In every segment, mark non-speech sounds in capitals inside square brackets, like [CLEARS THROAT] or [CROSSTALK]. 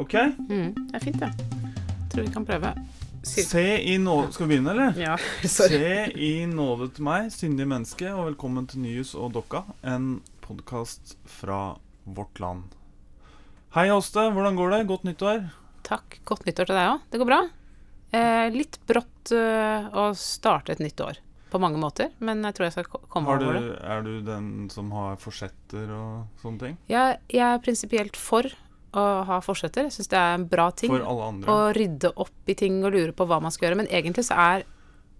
OK? Mm, det er fint, det. Tror vi kan prøve. Sir Se i nåde Skal vi begynne, eller? ja, [LAUGHS] sorry. Se i nåde til meg, syndige menneske, og velkommen til Nyhus og Dokka, en podkast fra vårt land. Hei, Åste. Hvordan går det? Godt nyttår. Takk. Godt nyttår til deg òg. Det går bra. Eh, litt brått eh, å starte et nytt år på mange måter, men jeg tror jeg skal komme Har du, over det. er du den som har forsetter og sånne ting? Ja, jeg er prinsipielt for å ha forsetter. Jeg syns det er en bra ting. For alle andre? Å rydde opp i ting og lure på hva man skal gjøre. Men egentlig så er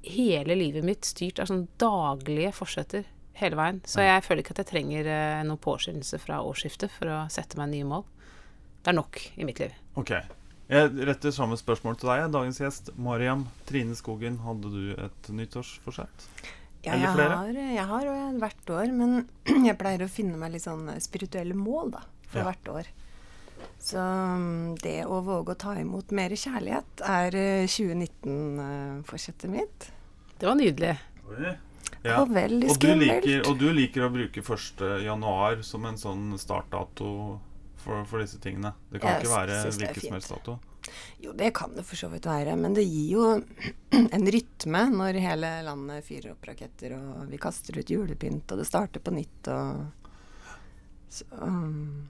hele livet mitt styrt av sånn daglige forsetter hele veien. Så jeg føler ikke at jeg trenger eh, noen påskyndelse fra årsskiftet for å sette meg nye mål. Det er nok i mitt liv. Ok. Jeg retter samme spørsmål til deg. Dagens gjest, Mariam Trine Skogen. Hadde du et nyttårsforsett? Ja, jeg har, jeg har hvert år, men [CLEARS THROAT] jeg pleier å finne meg litt sånn spirituelle mål da, for Ja. hvert år. Så mm, det å våge å ta imot mer kjærlighet er eh, 2019-forsettet mitt. Det var nydelig. Oi. Ja. Og veldig Og du, skummelt. liker, og du liker å bruke 1. januar som en sånn startdato for, for disse tingene. Det kan Jeg ikke være hvilken som helst dato. Jo, det kan det for så vidt være, men det gir jo [CLEARS THROAT] en rytme når hele landet fyrer opp raketter, og vi kaster ut julepynt, og det starter på nytt, og Så mm,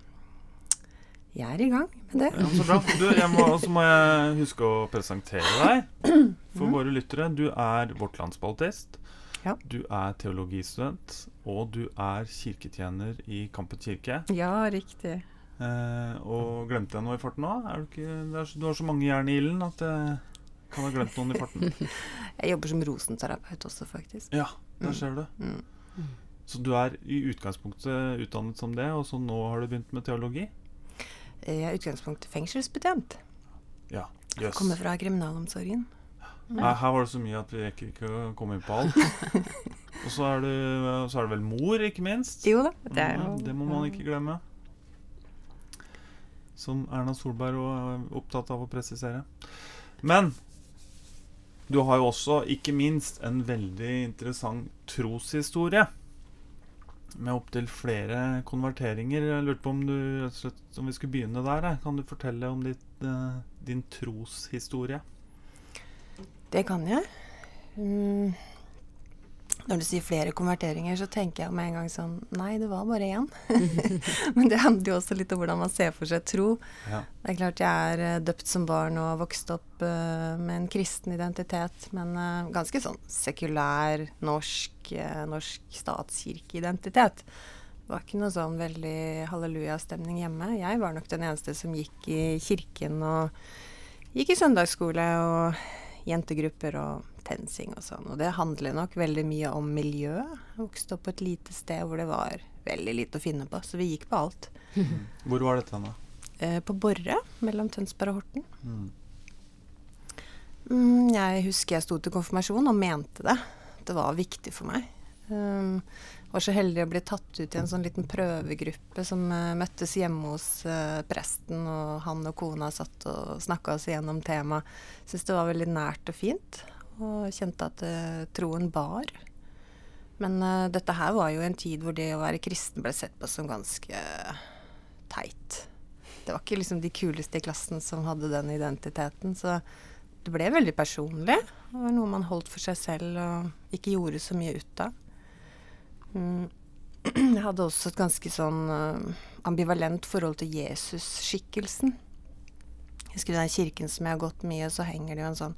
jeg er i gang med det. Ja, så bra. Du, jeg må, også må jeg huske å presentere deg for våre lyttere. Du er vårt landsbaltist. Ja. Du er teologistudent, og du er kirketjener i Kampen kirke. Ja, riktig. Eh, og glemte jeg noe i farten nå? Du, er, du har så mange jern i ilden at jeg kan ha glemt noen i farten. [LAUGHS] Jeg jobber som rosenterapeut også, faktisk. Ja, der ser du. Mm. Så du er i utgangspunktet utdannet som det, og så nå har du begynt med teologi? I utgangspunktet fengselsbetjent. Ja. Jøss. Kommer fra kriminalomsorgen. Nei, Her var det så mye at vi rekker ikke å komme inn på alt. [LAUGHS] Og så er, det, så er det, vel mor, ikke minst? Jo da, det er jo det må man ikke glemme. Som Erna Solberg er opptatt av å presisere. Men du har jo også, ikke minst, en veldig interessant troshistorie. Med opptil flere konverteringer. Jeg lurte på om du om vi skulle begynne der. Kan du fortelle om ditt, eh, din troshistorie? Det kan jeg. Mm. Når du sier flere konverteringer, så tenker jeg med en gang sånn Nei, det var bare én. [LAUGHS] Men det handler jo også litt om hvordan man ser for seg tro. Ja. Det er klart jeg er eh, døpt som barn og vokst opp uh, med en kristen identitet, men uh, ganske sånn sekulær, norsk, uh, norsk statskirkeidentitet. Det var ikke noe sånn veldig hallelujastemning hjemme. Jeg var nok den eneste som gikk i kirken og gikk i søndagsskole og jentegrupper og TenSing og sånn. Og det handler nok veldig mye om miljø. Jeg vokste opp på et lite sted hvor det var veldig lite å finne på, så vi gikk på alt. [LAUGHS] Hvor var dette hen, da? Eh, på Borre, mellom Tønsberg og Horten. Mm. Mm, jeg husker jeg sto til konfirmasjon og mente det. Det var viktig for meg. Um, var så heldig å bli tatt ut i en sånn liten prøvegruppe som uh, møttes hjemme hos uh, presten, og han og kona satt og snakka oss igjennom temaet. Syns det var veldig nært og fint, og kjente at uh, troen bar. Men uh, dette her var jo en tid hvor det å være kristen ble sett på som ganske teit. Det var ikke liksom de kuleste i klassen som hadde den identiteten, så det ble veldig personlig. Det var noe man holdt for seg selv og ikke gjorde så mye ut av. Mm. [CLEARS THROAT] Jeg hadde også et ganske sånn eh, ambivalent forhold til Jesus-skikkelsen. Jeg husker i den kirken som jeg har gått mye, så henger det jo en sånn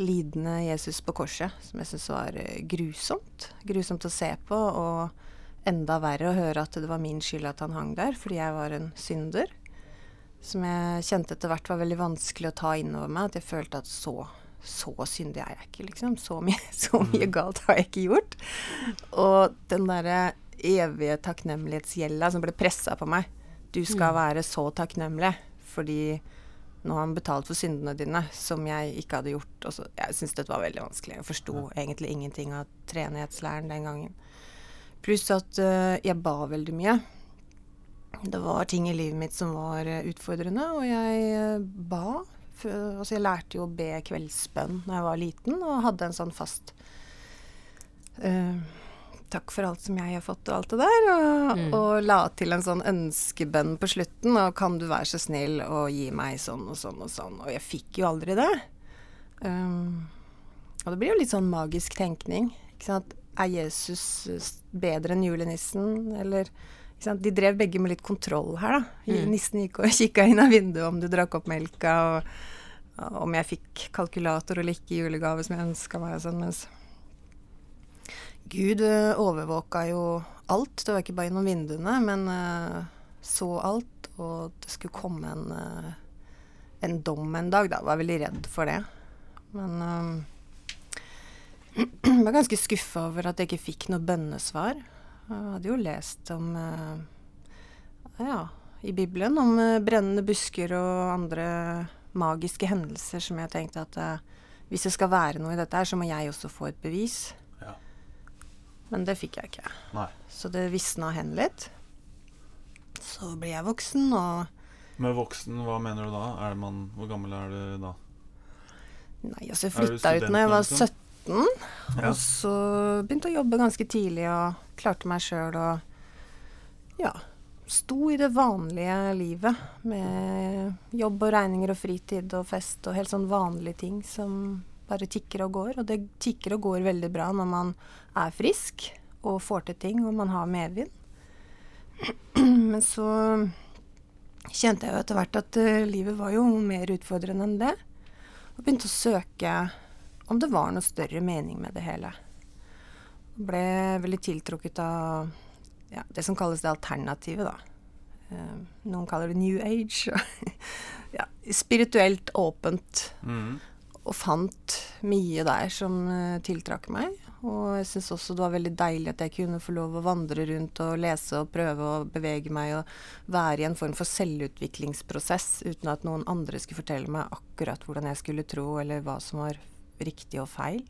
lidende Jesus på korset, som jeg syns var eh, grusomt. Grusomt å se på, og enda verre å høre at det var min skyld at han hang der, fordi jeg var en synder. Som jeg kjente etter hvert var veldig vanskelig å ta innover meg. At jeg følte at så, så syndig er jeg ikke, liksom. Så mye, [LAUGHS] så mye galt har jeg ikke gjort. Og den derre evige takknemlighetsgjelda som ble pressa på meg. Du skal være så takknemlig fordi nå har han betalt for syndene dine, som jeg ikke hadde gjort. Så, jeg syntes dette var veldig vanskelig. Jeg forsto egentlig ingenting av treenighetslæren den gangen. Pluss at uh, jeg ba veldig mye. Det var ting i livet mitt som var eh, utfordrende, og jeg uh, ba. For, altså jeg lærte jo å be kveldsbønn da jeg var liten, og hadde en sånn fast eh, takk for alt som jeg har fått og alt det der, og, Mm. og la til en sånn ønskebønn på slutten, og kan du være så snill og gi meg sånn og sånn og sånn, og jeg fikk jo aldri det. Um, og det blir jo litt sånn magisk tenkning, ikke sant. Er Jesus eh, bedre enn julenissen, eller ikke sant? De drev begge med litt kontroll her, da. Mm. Nissen gikk og [LAUGHS] kikka inn av vinduet om du drakk opp melka, og, og om jeg fikk kalkulator eller ikke i julegave som jeg ønska meg og sånn, mens Gud eh, overvåka jo alt. Det var ikke bare gjennom vinduene, men eh, så alt. Og det skulle komme en, eh, en dom en dag, da. Var veldig redd for det. Men eh, jeg [CLEARS THROAT] var ganske skuffa over at jeg ikke fikk noe bønnesvar. Jeg hadde jo lest om ja, i Bibelen om brennende busker og andre magiske hendelser som jeg tenkte at hvis det skal være noe i dette her, så må jeg også få et bevis. Men det fikk jeg ikke. Nei. Så det visna hen litt. Så ble jeg voksen, og Med voksen, hva mener du da? Er det man, hvor gammel er du da? Nei, altså jeg flytta ut når jeg var 17. Ja. Og så begynte jeg å jobbe ganske tidlig og klarte meg sjøl og ja, sto i det vanlige livet med jobb og regninger og fritid og fest og helt sånn vanlige ting som bare tikker og går. Og det tikker og går veldig bra når man er frisk og får til ting og man har medvind. [CLEARS THROAT] Men så kjente jeg jo etter hvert at eh, livet var jo mer utfordrende enn det. Og begynte å søke om det var noe større mening med det hele. Ble veldig tiltrukket av ja, det som kalles det alternativet, da. Eh, noen kaller det New Age. [LAUGHS] ja, spirituelt åpent. Mhm. Og fant mye der som eh, tiltrakk meg. Og jeg syns også det var veldig deilig at jeg kunne få lov å vandre rundt og lese og prøve å bevege meg og være i en form for selvutviklingsprosess uten at noen andre skulle fortelle meg akkurat hvordan jeg skulle tro, eller hva som var riktig og feil.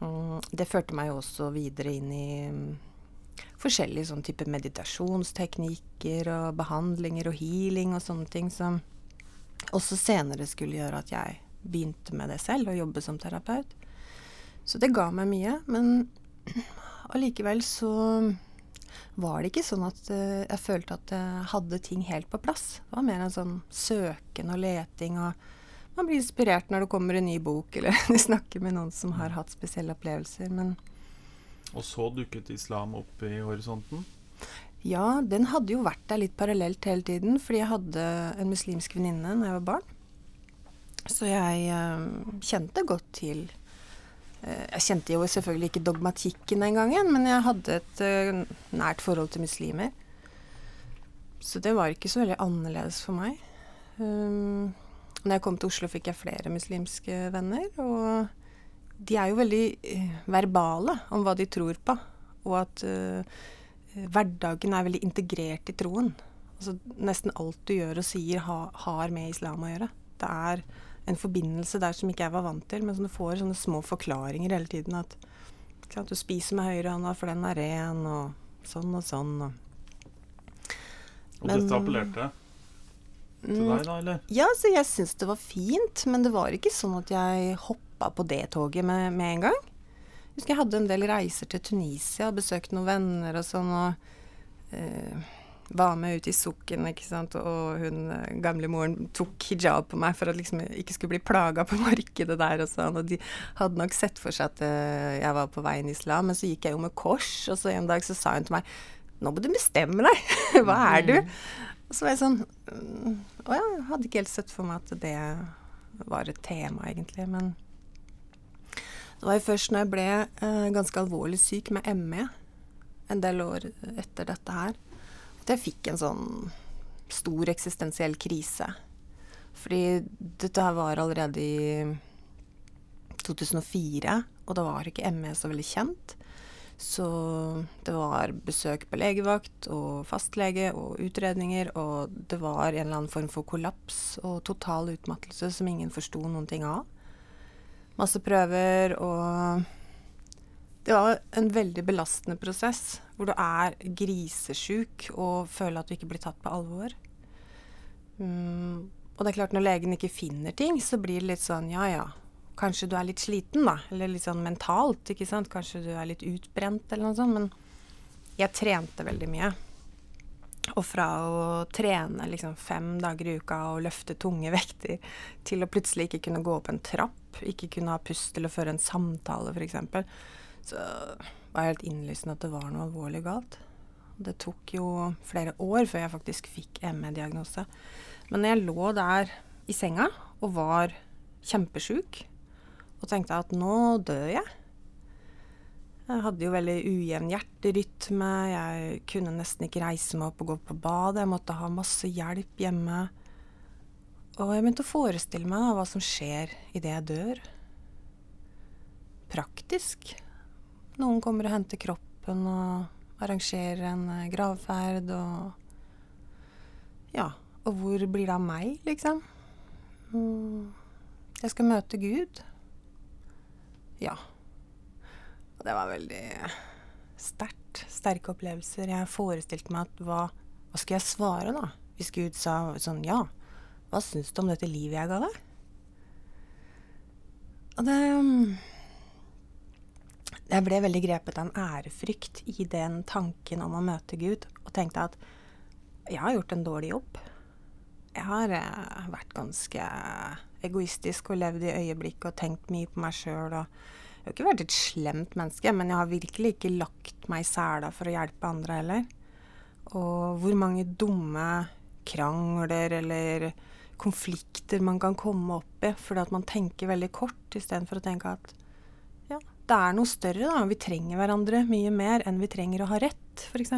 Mm, det førte meg også videre inn i mm, forskjellige sånn type meditasjonsteknikker og behandlinger og healing og sånne ting som også senere skulle gjøre at jeg begynte med det selv og jobbe som terapeut. Så det ga meg mye, men allikevel så var det ikke sånn at eh, jeg følte at jeg hadde ting helt på plass. Det var mer en sånn søken og leting og man blir inspirert når det kommer en ny bok, eller [LAUGHS] du snakker med noen som har hatt spesielle opplevelser. Men Og så dukket islam opp i horisonten? ja, den hadde jo vært der litt parallelt hele tiden, fordi jeg hadde en muslimsk venninne da jeg var barn. Så jeg eh, kjente godt til eh, Jeg kjente jo selvfølgelig ikke dogmatikken den gangen, men jeg hadde et eh, nært forhold til muslimer. Så det var ikke så veldig annerledes for meg. Um, når jeg kom til Oslo, fikk jeg flere muslimske venner. Og de er jo veldig eh, verbale om hva de tror på. Og at eh, hverdagen er veldig integrert i troen. Altså, nesten alt du gjør og sier, ha, har med islam å gjøre. Det er en forbindelse der som ikke jeg var vant til, men som du får sånne små forklaringer hele tiden. At sant, du spiser med høyrehånda, for den er ren, og sånn og sånn. Og Og Men- dette appellerte til Mm, deg, da, eller? Ja, så jeg syns det var fint, men det var ikke sånn at jeg hoppa på det toget med, med en gang. Jeg husker jeg hadde en del reiser til Tunisia og besøkte noen venner og sånn, og eh, var med ut i sukken, ikke sant, og hun eh, gamlemoren tok hijab på meg for at liksom jeg ikke skulle bli plaga på [LAUGHS] markedet der og sånn, og de hadde nok sett for seg at eh, jeg var på veien i islam, men så gikk jeg jo med kors, og så en dag så sa hun til meg nå må du bestemme deg, [LAUGHS] hva er du? Og så var jeg sånn mm, Å ja, jeg hadde ikke helt sett for meg at det var et tema, egentlig. Men det var jo først når jeg ble eh, ganske alvorlig syk med ME, en del år etter dette her, jeg fikk en sånn stor eksistensiell krise. Fordi dette her var allerede i 2004, og da var ikke ME så veldig kjent. Så det var besøk på legevakt og fastlege og utredninger, og det var en eller annen form for kollaps og total utmattelse som ingen forsto noen ting av. Masse prøver og Det var en veldig belastende prosess hvor du er grisesjuk og føler at du ikke blir tatt på alvor. Mm, og det er klart, når legen ikke finner ting, så blir det litt sånn ja ja, Kanskje du er litt sliten, da. Eller litt sånn mentalt, ikke sant. Kanskje du er litt utbrent eller noe sånt. Men jeg trente veldig mye. Og fra å trene liksom fem dager i uka og løfte tunge [LAUGHS] vekter, til å plutselig ikke kunne gå opp en trapp, ikke kunne ha pust til å føre en samtale, f.eks., så var det helt innlysende at det var noe alvorlig galt. Det tok jo flere år før jeg faktisk fikk ME-diagnose. Men jeg lå der i senga og var kjempesjuk og tenkte at nå dør jeg Jeg hadde jo veldig ujevn hjerterytme, jeg kunne nesten ikke reise meg opp og gå på badet, jeg måtte ha masse hjelp hjemme. Og jeg begynte å forestille meg da, hva som skjer idet jeg dør. Praktisk. Noen kommer og henter kroppen og arrangerer en eh, gravferd og Ja. Og hvor blir det av meg, liksom? Mm. Jeg skal møte Gud. Ja. Og det var veldig sterkt. Sterke opplevelser. Jeg forestilte meg at hva, hva skulle jeg svare, da? Hvis Gud sa sånn Ja, hva syns du om dette livet jeg ga deg? Og det Jeg ble veldig grepet av en ærefrykt i den tanken om å møte Gud, og tenkte at jeg har gjort en dårlig jobb. Jeg har eh, vært ganske egoistisk og levd i øyeblikket og tenkt mye på meg sjøl. Jeg har ikke vært et slemt menneske, men jeg har virkelig ikke lagt meg i sela for å hjelpe andre heller. Og hvor mange dumme krangler eller konflikter man kan komme opp i fordi at man tenker veldig kort istedenfor å tenke at det er noe større, da. Vi trenger hverandre mye mer enn vi trenger å ha rett, f.eks.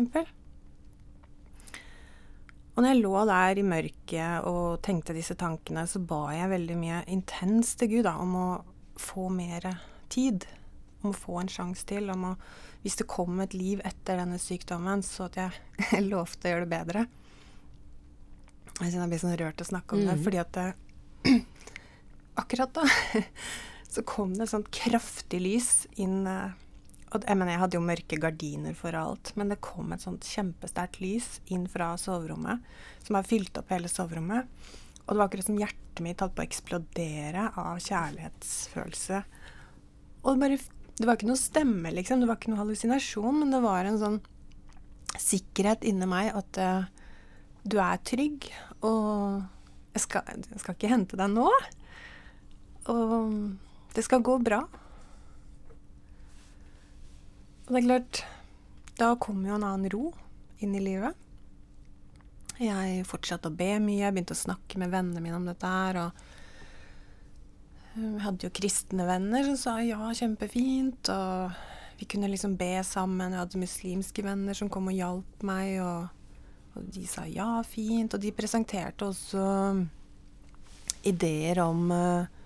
Og når jeg lå der i mørket og tenkte disse tankene, så ba jeg veldig mye intenst til Gud da, om å få mer tid. Om å få en sjanse til. Om å, hvis det kom et liv etter denne sykdommen, så at jeg [LAUGHS] lovte å gjøre det bedre. Jeg kjenner jeg blir sånn rørt å snakke om mm. det, fordi at det, [CLEARS THROAT] akkurat da [LAUGHS] så kom det et sånt kraftig lys inn uh, og jeg, mener, jeg hadde jo mørke gardiner for alt, men det kom et sånt kjempesterkt lys inn fra soverommet, som har fylt opp hele soverommet. Og det var akkurat som hjertet mitt holdt på å eksplodere av kjærlighetsfølelse. Og det, bare, det var ikke noe stemme, liksom. Det var ikke noe hallusinasjon, men det var en sånn sikkerhet inni meg at uh, du er trygg, og jeg skal, jeg skal ikke hente deg nå. Og det skal gå bra. Og det er klart, da kom jo en annen ro inn i livet. Jeg fortsatte å be mye, jeg begynte å snakke med vennene mine om dette her. Og jeg eh, hadde jo kristne venner som sa ja, kjempefint. Og vi kunne liksom be sammen. Jeg hadde muslimske venner som kom og hjalp meg. Og, og de sa ja, fint. Og de presenterte også ideer om uh,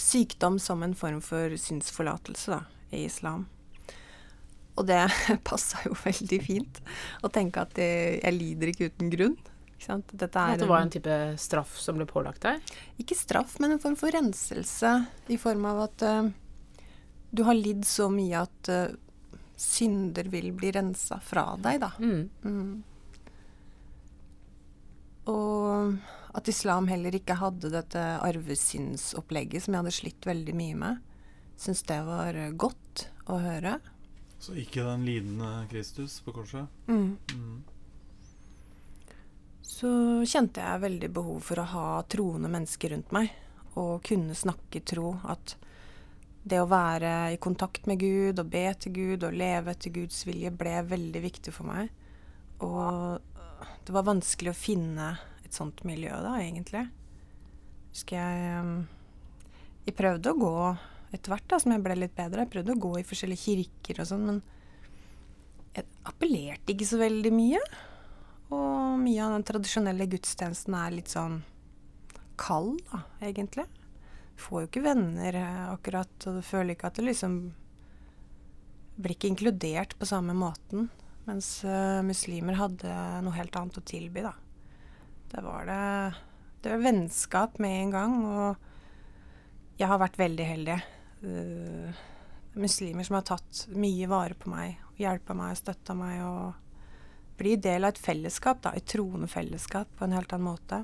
sykdom som en form for synsforlatelse da, i islam. Og det [LAUGHS] passa jo veldig fint å tenke at jeg, jeg lider ikke uten grunn. Ikke at det var en type straff som ble pålagt deg? Ikke straff, men en form for renselse. I form av at uh, du har lidd så mye at uh, synder vil bli rensa fra deg, da. Mm. Mm. Og at islam heller ikke hadde dette arvesynsopplegget som jeg hadde slitt veldig mye med. Syns det var godt å høre. Så ikke den lidende Kristus på korset? Mm. Mm. Så kjente jeg veldig behov for å ha troende mennesker rundt meg. Og kunne snakke tro. At det å være i kontakt med Gud og be til Gud og leve etter Guds vilje ble veldig viktig for meg. Og det var vanskelig å finne et sånt miljø da, egentlig. Husker jeg um, Jeg prøvde å gå etter hvert da, som jeg ble litt bedre. Jeg prøvde å gå i forskjellige kirker og sånn, men jeg appellerte ikke så veldig mye. Og mye av den tradisjonelle gudstjenesten er litt sånn kald, da, egentlig. Du får jo ikke venner eh, akkurat, og du føler ikke at du liksom blir ikke inkludert på samme måten. Mens uh, muslimer hadde noe helt annet å tilby, da. Det var det Det var vennskap med en gang, og jeg har vært veldig heldig uh, muslimer som har tatt mye vare på meg, hjelpa meg, støtta meg og blir del av et fellesskap, da, et troende fellesskap, på en helt annen måte.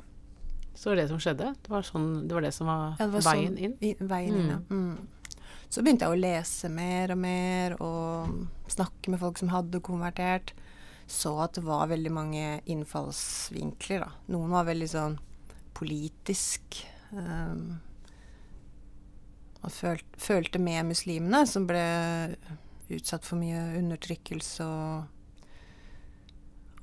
Så det var det som skjedde? Det var, sånn, det, var det som var, Ja, det var veien sånn- inn? I, veien inn, ja. Mm. Så begynte jeg å lese mer og mer, og snakke med folk som hadde konvertert. Så at det var veldig mange innfallsvinkler, da. Noen var veldig sånn politisk. Um, og følt, følte med muslimene, som ble utsatt for mye undertrykkelse og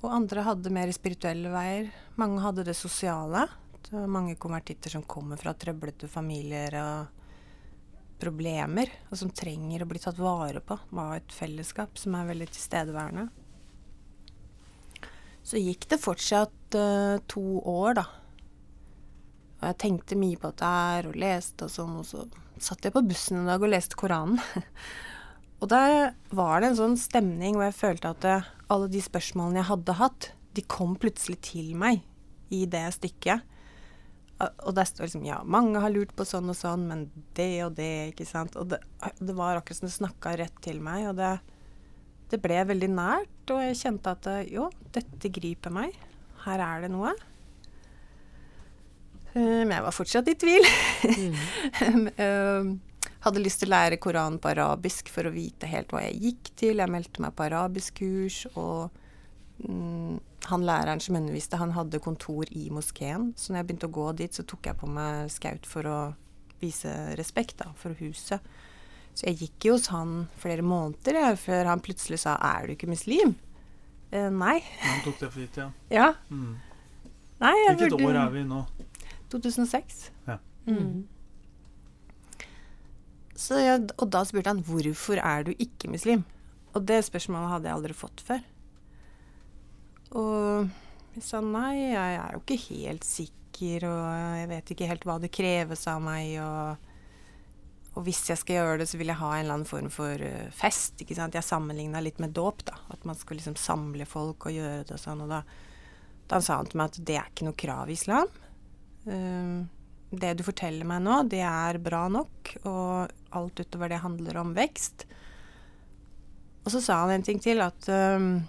Og andre hadde mer spirituelle veier. Mange hadde det sosiale. Det var mange konvertitter som kommer fra trøblete familier og problemer, og som trenger å bli tatt vare på av et fellesskap som er veldig tilstedeværende. Så gikk det fortsatt uh, to år, da. Og jeg tenkte mye på dette her, og leste og sånn, og så satt jeg på bussen en dag og leste Koranen. [LAUGHS] og der var det en sånn stemning hvor jeg følte at eh, alle de spørsmålene jeg hadde hatt, de kom plutselig til meg i det stykket. Og- det der står liksom Ja, mange har lurt på sånn og sånn, men det og det, ikke sant. Og det, det var akkurat som det snakka rett til meg, og det, det ble veldig nært. Og jeg kjente at jo, dette griper meg. Her er det noe. Men jeg var fortsatt i tvil. [LAUGHS] Eh, hadde lyst til å lære Koranen på arabisk for å vite helt hva jeg gikk til. Jeg meldte meg på arabisk-kurs, og mm, han læreren som underviste, han hadde kontor i moskeen. Så når jeg begynte å gå dit, så tok jeg på meg skaut for å vise respekt da, for huset. Så jeg gikk jo hos han flere måneder jeg, før han plutselig sa 'er du ikke muslim'? Eh, nei. Han tok det for gitt, ja. [LAUGHS] Ja. Mm. Nei, jeg Hvilket burde år er vi nå? 2006. Ja. Mm. Så jeg, og da spurte han 'hvorfor er du ikke muslim?' Og det spørsmålet hadde jeg aldri fått før. Og jeg sa nei, jeg er jo ikke helt sikker, og jeg vet ikke helt hva det kreves av meg, og, og hvis jeg skal gjøre det, så vil jeg ha en eller annen form for eh, fest, ikke sant. Jeg sammenligna litt med dåp, da. At man skal liksom samle folk og gjøre det og sånn. Og da, da sa han til meg at det er ikke noe krav i islam. Um, det du forteller meg nå, det er bra nok, og alt utover det handler om vekst. Og så sa han en ting til, at um,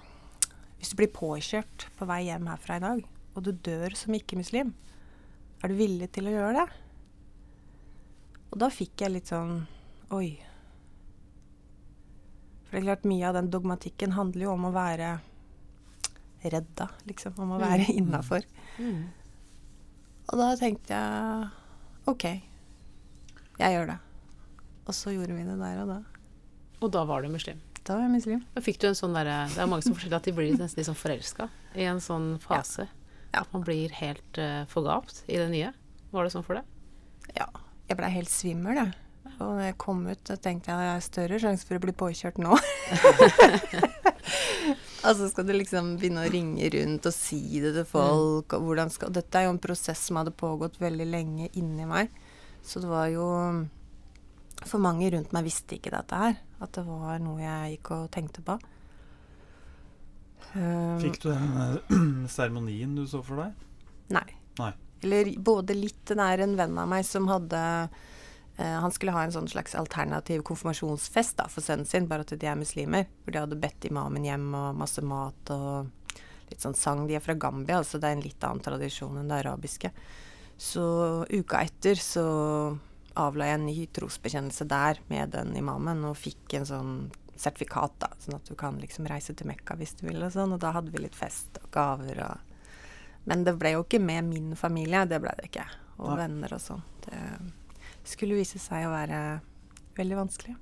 hvis du blir påkjørt på vei hjem herfra i dag, og du dør som ikke-muslim, er du villig til å gjøre det? Og da fikk jeg litt sånn Oi. For det er klart, mye av den dogmatikken handler jo om å være redda, liksom. Om å være Mm. innafor. Mm. Og da tenkte jeg OK, jeg gjør det. Og så gjorde vi det der og da. Og da var du muslim. Da var jeg muslim. Fikk du en sånn derre Det er mange som forteller at de blir nesten litt sånn forelska i en sånn fase. Ja. At man blir helt uh, forgapt i det nye. Var det sånn for deg? Ja. Jeg blei helt svimmel, jeg. Og når jeg kom ut, så tenkte jeg at jeg har større sjanse for å bli påkjørt nå. [LAUGHS] altså skal du liksom begynne å ringe rundt og si det til folk. Og hvordan skal, dette er jo en prosess som hadde pågått veldig lenge inni meg. Så det var jo For mange rundt meg visste ikke dette her. At det var noe jeg gikk og tenkte på. Um, Fikk du den [CLEARS THROAT] seremonien du så for deg? Nei. Nei. Eller både litt. Det er en venn av meg som hadde eh, Han skulle ha en sånn slags alternativ konfirmasjonsfest da, for sønnen sin, bare at de er muslimer. Hvor de hadde bedt imamen hjem og masse mat og litt sånn sang. De er fra Gambia, altså det er en litt annen tradisjon enn det arabiske. Så uka etter så avla jeg en ny trosbekjennelse der med den imamen, og fikk en sånn sertifikat, da, sånn at du kan liksom reise til Mekka hvis du vil, og sånn. Og da hadde vi litt fest og gaver og Men det ble jo ikke med min familie, det ble det ikke. Og Nei. venner og sånn. Det skulle vise seg å være veldig vanskelig.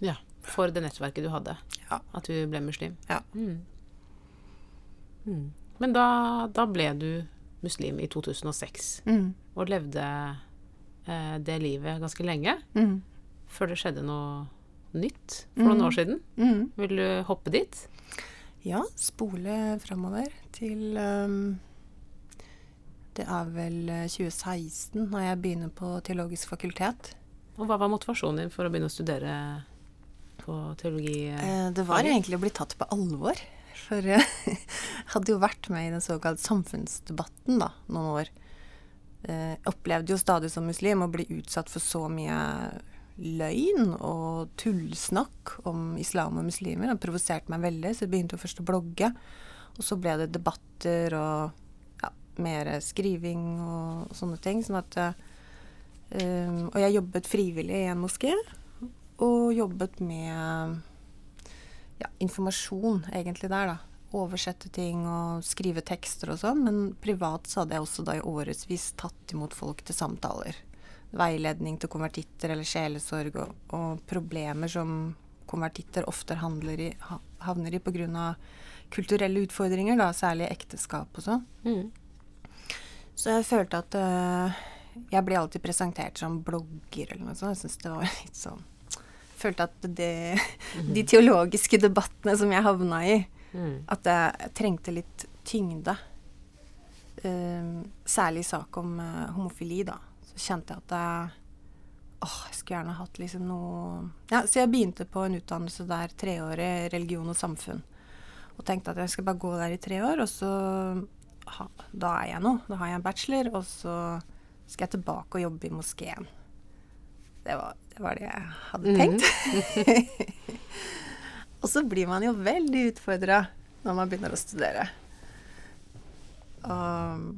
Ja. For det nettverket du hadde. Ja. At du ble muslim. Ja. Mm. Mm. Men da, da ble du muslim i 2006, Mm. og levde eh, det livet ganske lenge. Mm. Før det skjedde noe nytt for noen Mm. år siden. Mm. Vil du hoppe dit? Ja, spole framover til um, Det er vel eh, 2016, når jeg begynner på teologisk fakultet. Og hva var motivasjonen din for å begynne å studere på teologi? Eh, det var egentlig å bli tatt på alvor. For [LAUGHS] jeg hadde jo vært med i den såkalte samfunnsdebatten da, noen år. Eh, opplevde jo stadig som muslim å bli utsatt for så mye løgn og tullsnakk om islam og muslimer. Det provoserte meg veldig, så jeg begynte først å blogge. Og så ble det debatter og ja, mer skriving og sånne ting. Sånn at eh, um, Og jeg jobbet frivillig i en moské, og jobbet med ja, informasjon egentlig der, da. Oversette ting og skrive tekster og sånn. Men privat så hadde jeg også da i årevis tatt imot folk til samtaler. Veiledning til konvertitter eller sjelesorg og, og problemer som konvertitter ofte i, havner i pga. kulturelle utfordringer, da, særlig ekteskap og sånn. Mm. Så jeg følte at øh, Jeg blir alltid presentert som blogger eller noe sånt. Jeg syns det var [LAUGHS] litt sånn Følte at det, [LAUGHS] de teologiske debattene som jeg havna i, mm. at jeg trengte litt tyngde. Um, særlig i sak om uh, homofili, da. Så kjente jeg at jeg Åh, jeg skulle gjerne hatt liksom noe Ja, så jeg begynte på en utdannelse der, treårig religion og samfunn. Og tenkte at jeg skal bare gå der i tre år, og så ha, Da er jeg noe. Da har jeg en bachelor, og så skal jeg tilbake og jobbe i moskeen. Det var det, var det jeg hadde mhm. tenkt. Mm. [LAUGHS] og så blir man jo veldig utfordra når man begynner å studere. Og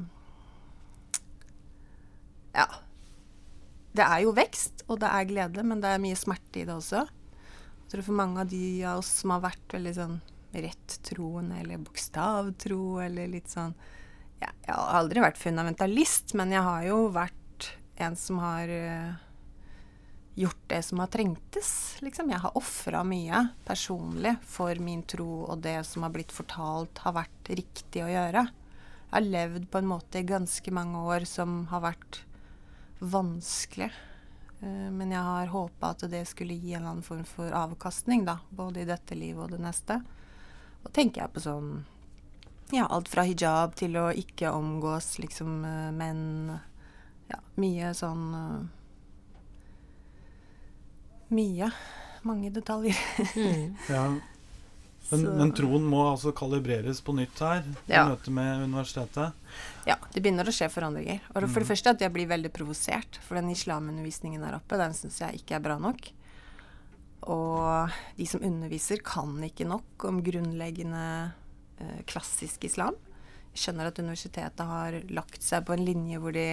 Ja det er jo vekst, og det er glede, men det er mye smerte i det også. Jeg tror for mange av de av oss som har vært veldig sånn rettroende eller bokstavtro eller litt sånn ja, Jeg har aldri vært fundamentalist, men jeg har jo vært en som har uh, gjort det som har trengtes, liksom. Jeg har ofra mye personlig for min tro, og det som har blitt fortalt, har vært riktig å gjøre. Jeg har levd på en måte i ganske mange år som har vært vanskelig. Uh, men jeg har håpa at det skulle gi en eller annen form for avkastning, da. Både i dette livet og det neste. Og tenker jeg på sånn Ja, alt fra hijab til å ikke omgås liksom uh, menn. Ja, mye sånn uh, Mye. Mange detaljer. mm. [LAUGHS] Ja. Men, men, troen må altså kalibreres på nytt her i ja. møte med universitetet? Ja, det begynner å skje forandringer. Og for det mm. første at jeg blir veldig provosert. For den islamundervisningen der oppe, den syns jeg ikke er bra nok. Og de som underviser, kan ikke nok om grunnleggende eh, klassisk islam. Jeg skjønner at universitetet har lagt seg på en linje hvor de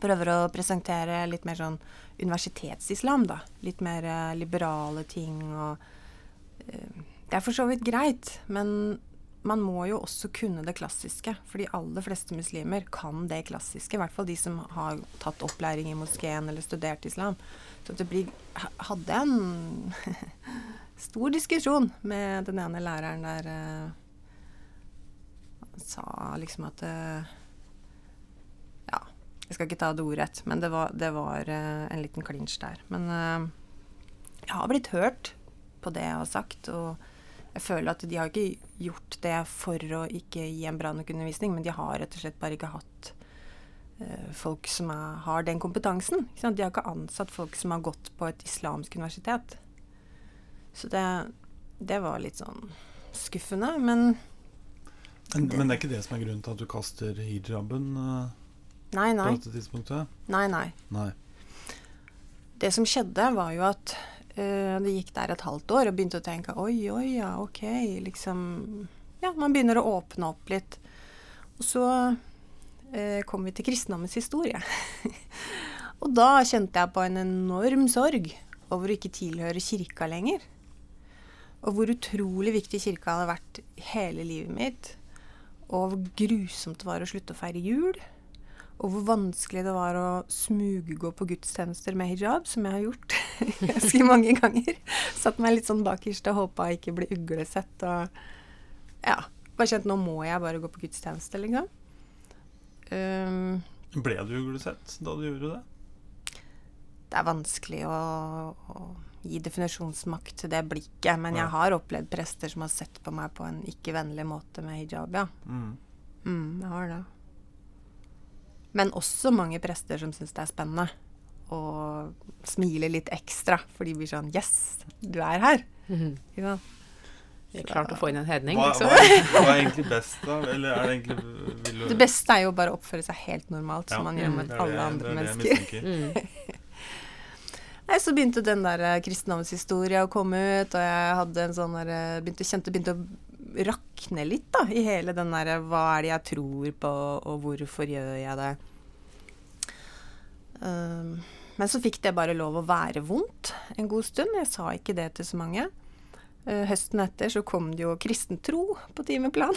prøver å presentere litt mer sånn universitetsislam, da. Litt mer eh, liberale ting og eh, det er for så vidt greit, men man må jo også kunne det klassiske. For de aller fleste muslimer kan det klassiske. I hvert fall de som har tatt opplæring i moskeen eller studert islam. Så det blir, hadde en [LAUGHS] stor diskusjon med den ene læreren der uh, Han sa liksom at jeg skal ikke ta det ordrett, men det var, det var uh, en liten klinsj der. Men jeg har blitt hørt på det jeg har sagt. og jeg føler at de har ikke gjort det for å ikke gi en bra nok undervisning, men de har rett og slett bare ikke hatt uh, folk som er, har den kompetansen. De har ikke ansatt folk som har gått på et islamsk universitet. Så det, det var litt sånn skuffende, men men, det, men det er ikke det som er grunnen til at du kaster hijaben uh, nei, nei. på dette tidspunktet? Nei, nei. nei. Det som skjedde, var jo at Uh, det gikk der et halvt år og begynte å tenke oi, oi, ja, ok, liksom Ja, man begynner å åpne opp litt. Og så uh, kom vi til kristendommens historie. [LAUGHS] og da kjente jeg på en enorm sorg over å ikke tilhøre kirka lenger. Og hvor utrolig viktig kirka hadde vært hele livet mitt. Og hvor grusomt det var å slutte å feire jul. Og hvor vanskelig det var å smuggå på gudstjenester med hijab, som jeg har gjort [LAUGHS] ganske mange ganger. Satt meg litt sånn bakerst og håpa ikke ble uglesett. Og ja, bare kjent nå må jeg bare gå på gudstjeneste, liksom. Um, Ble du uglesett da du gjorde det? Det er vanskelig å, å gi definisjonsmakt til det blikket. Men ja. jeg har opplevd prester som har sett på meg på en ikke vennlig måte med hijab, ja. Mm. Mm, jeg har det. Men også mange prester som syns det er spennende. Og smiler litt ekstra, for de blir sånn Yes, du er her. Mm -hmm. ja. Vi er klart å få inn en hedning, hva, liksom. Hva er, hva er egentlig best, da? Eller er det egentlig du... Det beste er jo bare å oppføre seg helt normalt, ja. som man gjør med alle det, andre det mennesker. Mm. [LAUGHS] Nei, så begynte den der uh, kristendomshistoria å komme ut, og jeg hadde en sånn der, eh, begynte, kjente begynte å rakne litt, da, i hele den derre hva er det jeg tror på, og hvorfor gjør jeg det? Um, men så fikk det bare lov å være vondt en god stund. Jeg sa ikke det til så mange. Uh, høsten etter så kom det jo kristen tro på timeplan.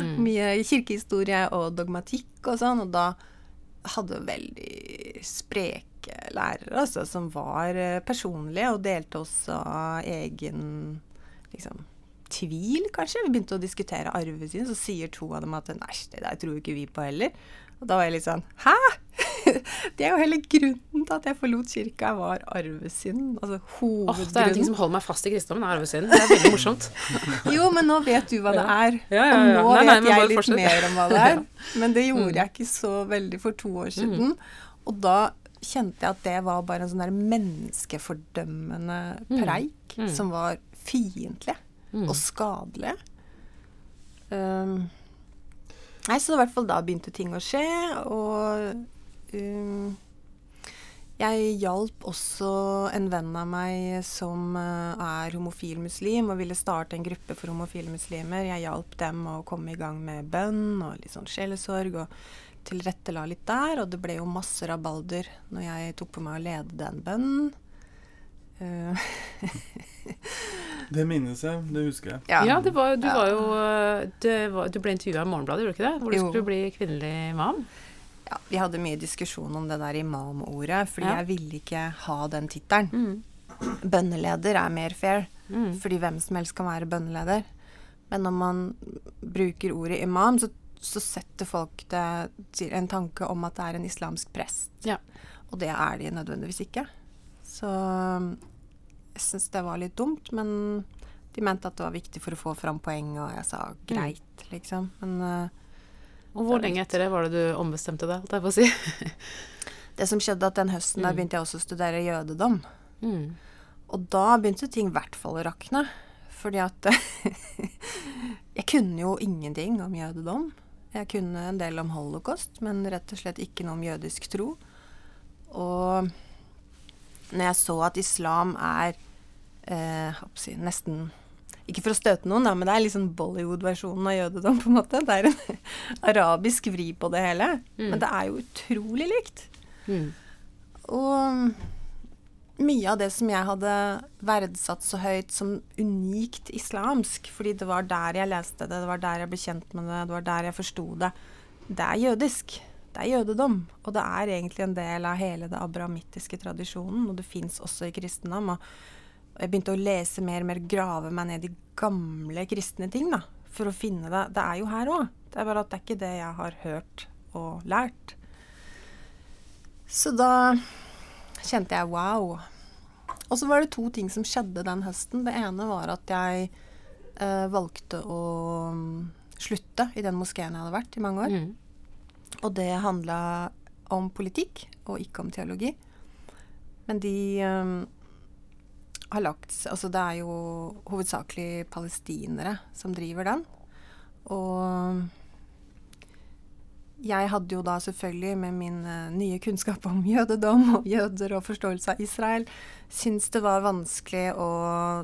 Mm. [LAUGHS] Mye kirkehistorie og dogmatikk og sånn, og da hadde veldig spreke lærere, altså, som var uh, personlige og delte også egen liksom, tvil, kanskje. Vi begynte å diskutere arvesyn, så sier to av dem at nei, det der tror ikke vi på heller. Og da var jeg litt sånn Hæ?! [LAUGHS] det er jo hele grunnen til at jeg forlot kirka, var arvesynd. Altså Åh, det er en ting som holder meg fast i kristendommen, er arvesynd. Det er veldig morsomt. [LAUGHS] Jo, men nå vet du hva det er. Ja, ja, ja. Og nå Nei, vet men jeg litt fortsatt. mer om hva det er. [LAUGHS] Men det gjorde Mm. jeg ikke så veldig for to år siden. Og da kjente jeg at det var bare en sånn der menneskefordømmende preik Mm. som var fiendtlig Mm. og skadelig. Um, nei, så i hvert fall da begynte ting å skje, og um, jeg hjalp også en venn av meg som eh, er homofil muslim og ville starte en gruppe for homofile muslimer. Jeg hjalp dem å komme i gang med bønn og litt sånn sjelesorg og tilrettela litt der. Og det ble jo masse rabalder når jeg tok på meg å lede den bønnen. Eh, [LAUGHS] Det minnes jeg. Det husker jeg. Ja, det var, du Ja. var jo det var, Du ble intervjua i Morgenbladet, gjorde du ikke det? Hvor du Jo. skulle bli kvinnelig imam. ja, vi hadde mye diskusjon om det der imam-ordet, fordi Ja. jeg ville ikke ha den tittelen. Mm. Bønneleder er mer fair. Mm. Fordi hvem som helst kan være bønneleder. Men når man bruker ordet imam, så, så setter folk det til en tanke om at det er en islamsk prest. Ja. Og det er de nødvendigvis ikke. Så syns det var litt dumt, men de mente at det var viktig for å få fram poeng, og jeg sa greit, liksom. Men eh, Og hvor lenge etter det var det du ombestemte deg, holdt jeg på å si? [LAUGHS] det som skjedde at den høsten der Mm. begynte jeg også å studere jødedom. Mm. Og da begynte ting i hvert fall å rakne. Fordi at [LAUGHS] Jeg kunne jo ingenting om jødedom. Jeg kunne en del om holocaust, men rett og slett ikke noe om jødisk tro. Og når jeg så at islam er eh, hva skal jeg si, nesten Ikke for å støte noen, da, men det er liksom Bollywood-versjonen av jødedom, på en måte. Det er en [LAUGHS] arabisk vri på det hele. Mm. Men det er jo utrolig likt. Mm. Og mye av det som jeg hadde verdsatt så høyt som unikt islamsk, fordi det var der jeg leste det, det var der jeg ble kjent med det, det var der jeg forsto det, det er jødisk. Det er jødedom. Og det er egentlig en del av hele det abrahamittiske tradisjonen, og det fins også i kristendom. Og jeg begynte å lese mer og mer, grave meg ned i gamle kristne ting, da, for å finne det. Det er jo her òg. Det er bare at det er ikke det jeg har hørt og lært. Så da kjente jeg wow. Og så var det to ting som skjedde den høsten. Det ene var at jeg eh, valgte å mm, slutte i den moskeen jeg hadde vært i mange år. Mm. Og det handla om politikk og ikke om teologi. Men de eh, har lagt Altså det er jo hovedsakelig palestinere som driver den. Og jeg hadde jo da selvfølgelig, med min eh, nye kunnskap om jødedom og jøder og forståelse av Israel, syntes det var vanskelig å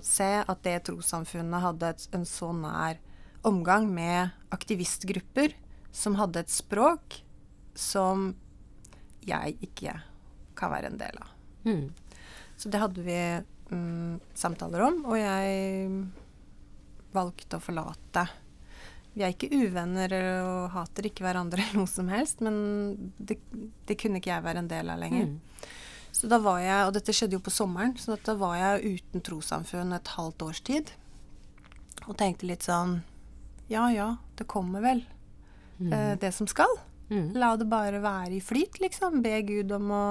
se at det trossamfunnet hadde et, en så nær omgang med aktivistgrupper som hadde et språk som jeg ikke kan være en del av. Mm. Så det hadde vi mm, samtaler om, og jeg valgte å forlate. Vi er ikke uvenner og hater ikke hverandre eller [LAUGHS] noe som helst, men det, det kunne ikke jeg være en del av lenger. Mm. Så da var jeg, og dette skjedde jo på sommeren, så da var jeg uten trossamfunn et halvt års tid. Og tenkte litt sånn Ja ja, det kommer vel, eh, det som skal. Mm. La det bare være i flyt, liksom. Be Gud om å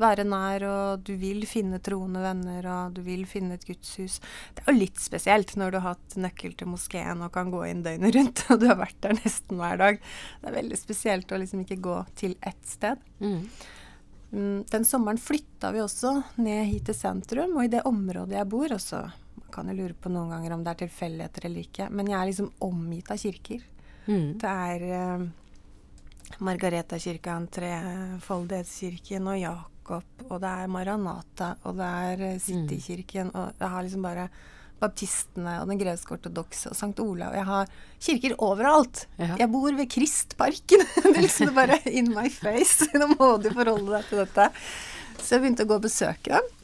være nær, og du vil finne troende venner, og du vil finne et gudshus. Det er jo litt spesielt når du har hatt nøkkel til moskeen og kan gå inn døgnet rundt, [LAUGHS] og du har vært der nesten hver dag. Det er veldig spesielt å liksom ikke gå til ett sted. Mm. Mm, Den sommeren flytta vi også ned hit til sentrum, og i det området jeg bor også. Man kan jo lure på noen ganger om det er tilfeldigheter eller ikke, men jeg er liksom omgitt av kirker. Mm. Det er eh, Margaretakirken, Trefoldighetskirken og Jakob, og det er Maranata, og det er eh, Citykirken, og jeg har liksom bare baptistene og den gresk-ortodokse og St. Olav. Jeg har kirker overalt. Ja. Jeg bor ved Kristparken. [LAUGHS] det er liksom [LAUGHS] bare in my face. [LAUGHS] Nå må du forholde deg til dette. Så jeg begynte å gå og besøke dem.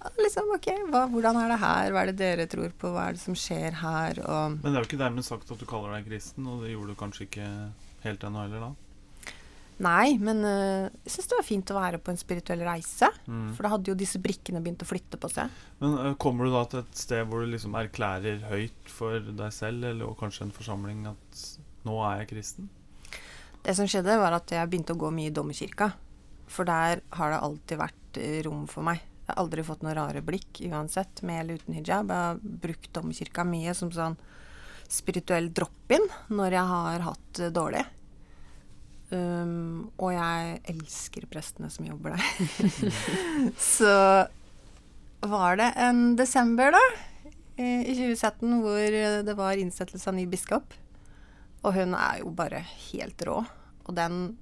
Og liksom, ok, hva, hvordan er det her? Hva er det dere tror på? Hva er det som skjer her? Og Men det er jo ikke dermed sagt at du kaller deg kristen, og det gjorde du kanskje ikke helt ennå heller da? Nei, men øh, jeg syns det var fint å være på en spirituell reise. Mm. For da hadde jo disse brikkene begynt å flytte på seg. Men øh, kommer du da til et sted hvor du liksom erklærer høyt for deg selv, eller kanskje en forsamling, at nå er jeg kristen? Det som skjedde, var at jeg begynte å gå mye i dommerkirka. For der har det alltid vært eh, rom for meg. Jeg har aldri fått noen rare blikk, uansett, med eller uten hijab. Jeg har brukt dommerkirka mye som sånn spirituell drop-in når jeg har hatt det dårlig. Um, og jeg elsker prestene som jobber der. [LAUGHS] Så var det en desember, da, i i 2017, hvor det var innsettelse av ny biskop. Og hun er jo bare helt rå. Og den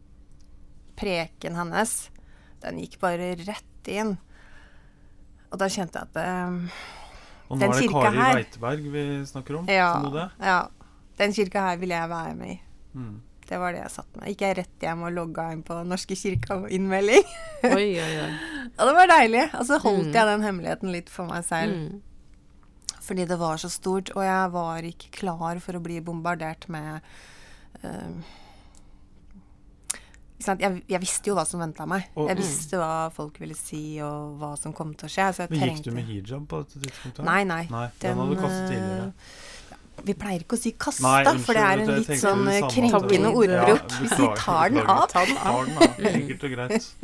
preken hennes, den gikk bare rett inn. Og da kjente jeg at eh, Og nå Den er det Kari Weiteberg vi snakker om? ja, ja, den kirka her vil jeg være med i. Mm. Det var det jeg satt med. Gikk jeg rett hjem og logga inn på Norske kirka og innmelding. [LAUGHS] Oi, oi, oi. [LAUGHS] Og det var deilig. Og så holdt Mm. jeg den hemmeligheten litt for meg selv. Mm. Fordi det var så stort, og jeg var ikke klar for å bli bombardert med uh, sant? Jeg, jeg visste jo hva som venta meg. Og- jeg Mm. visste hva folk ville si, og hva som kom til å skje. Så jeg Men gikk trengte du med hijab på dette tidspunktet? Nei, nei. Nei, den, hadde du kastet eh, tidligere. Vi pleier ikke å si 'kasta', Nei, for det er en litt sånn krenkende ordbruk. Ja, vi tar den av. Ta den av. Enkelt og greit.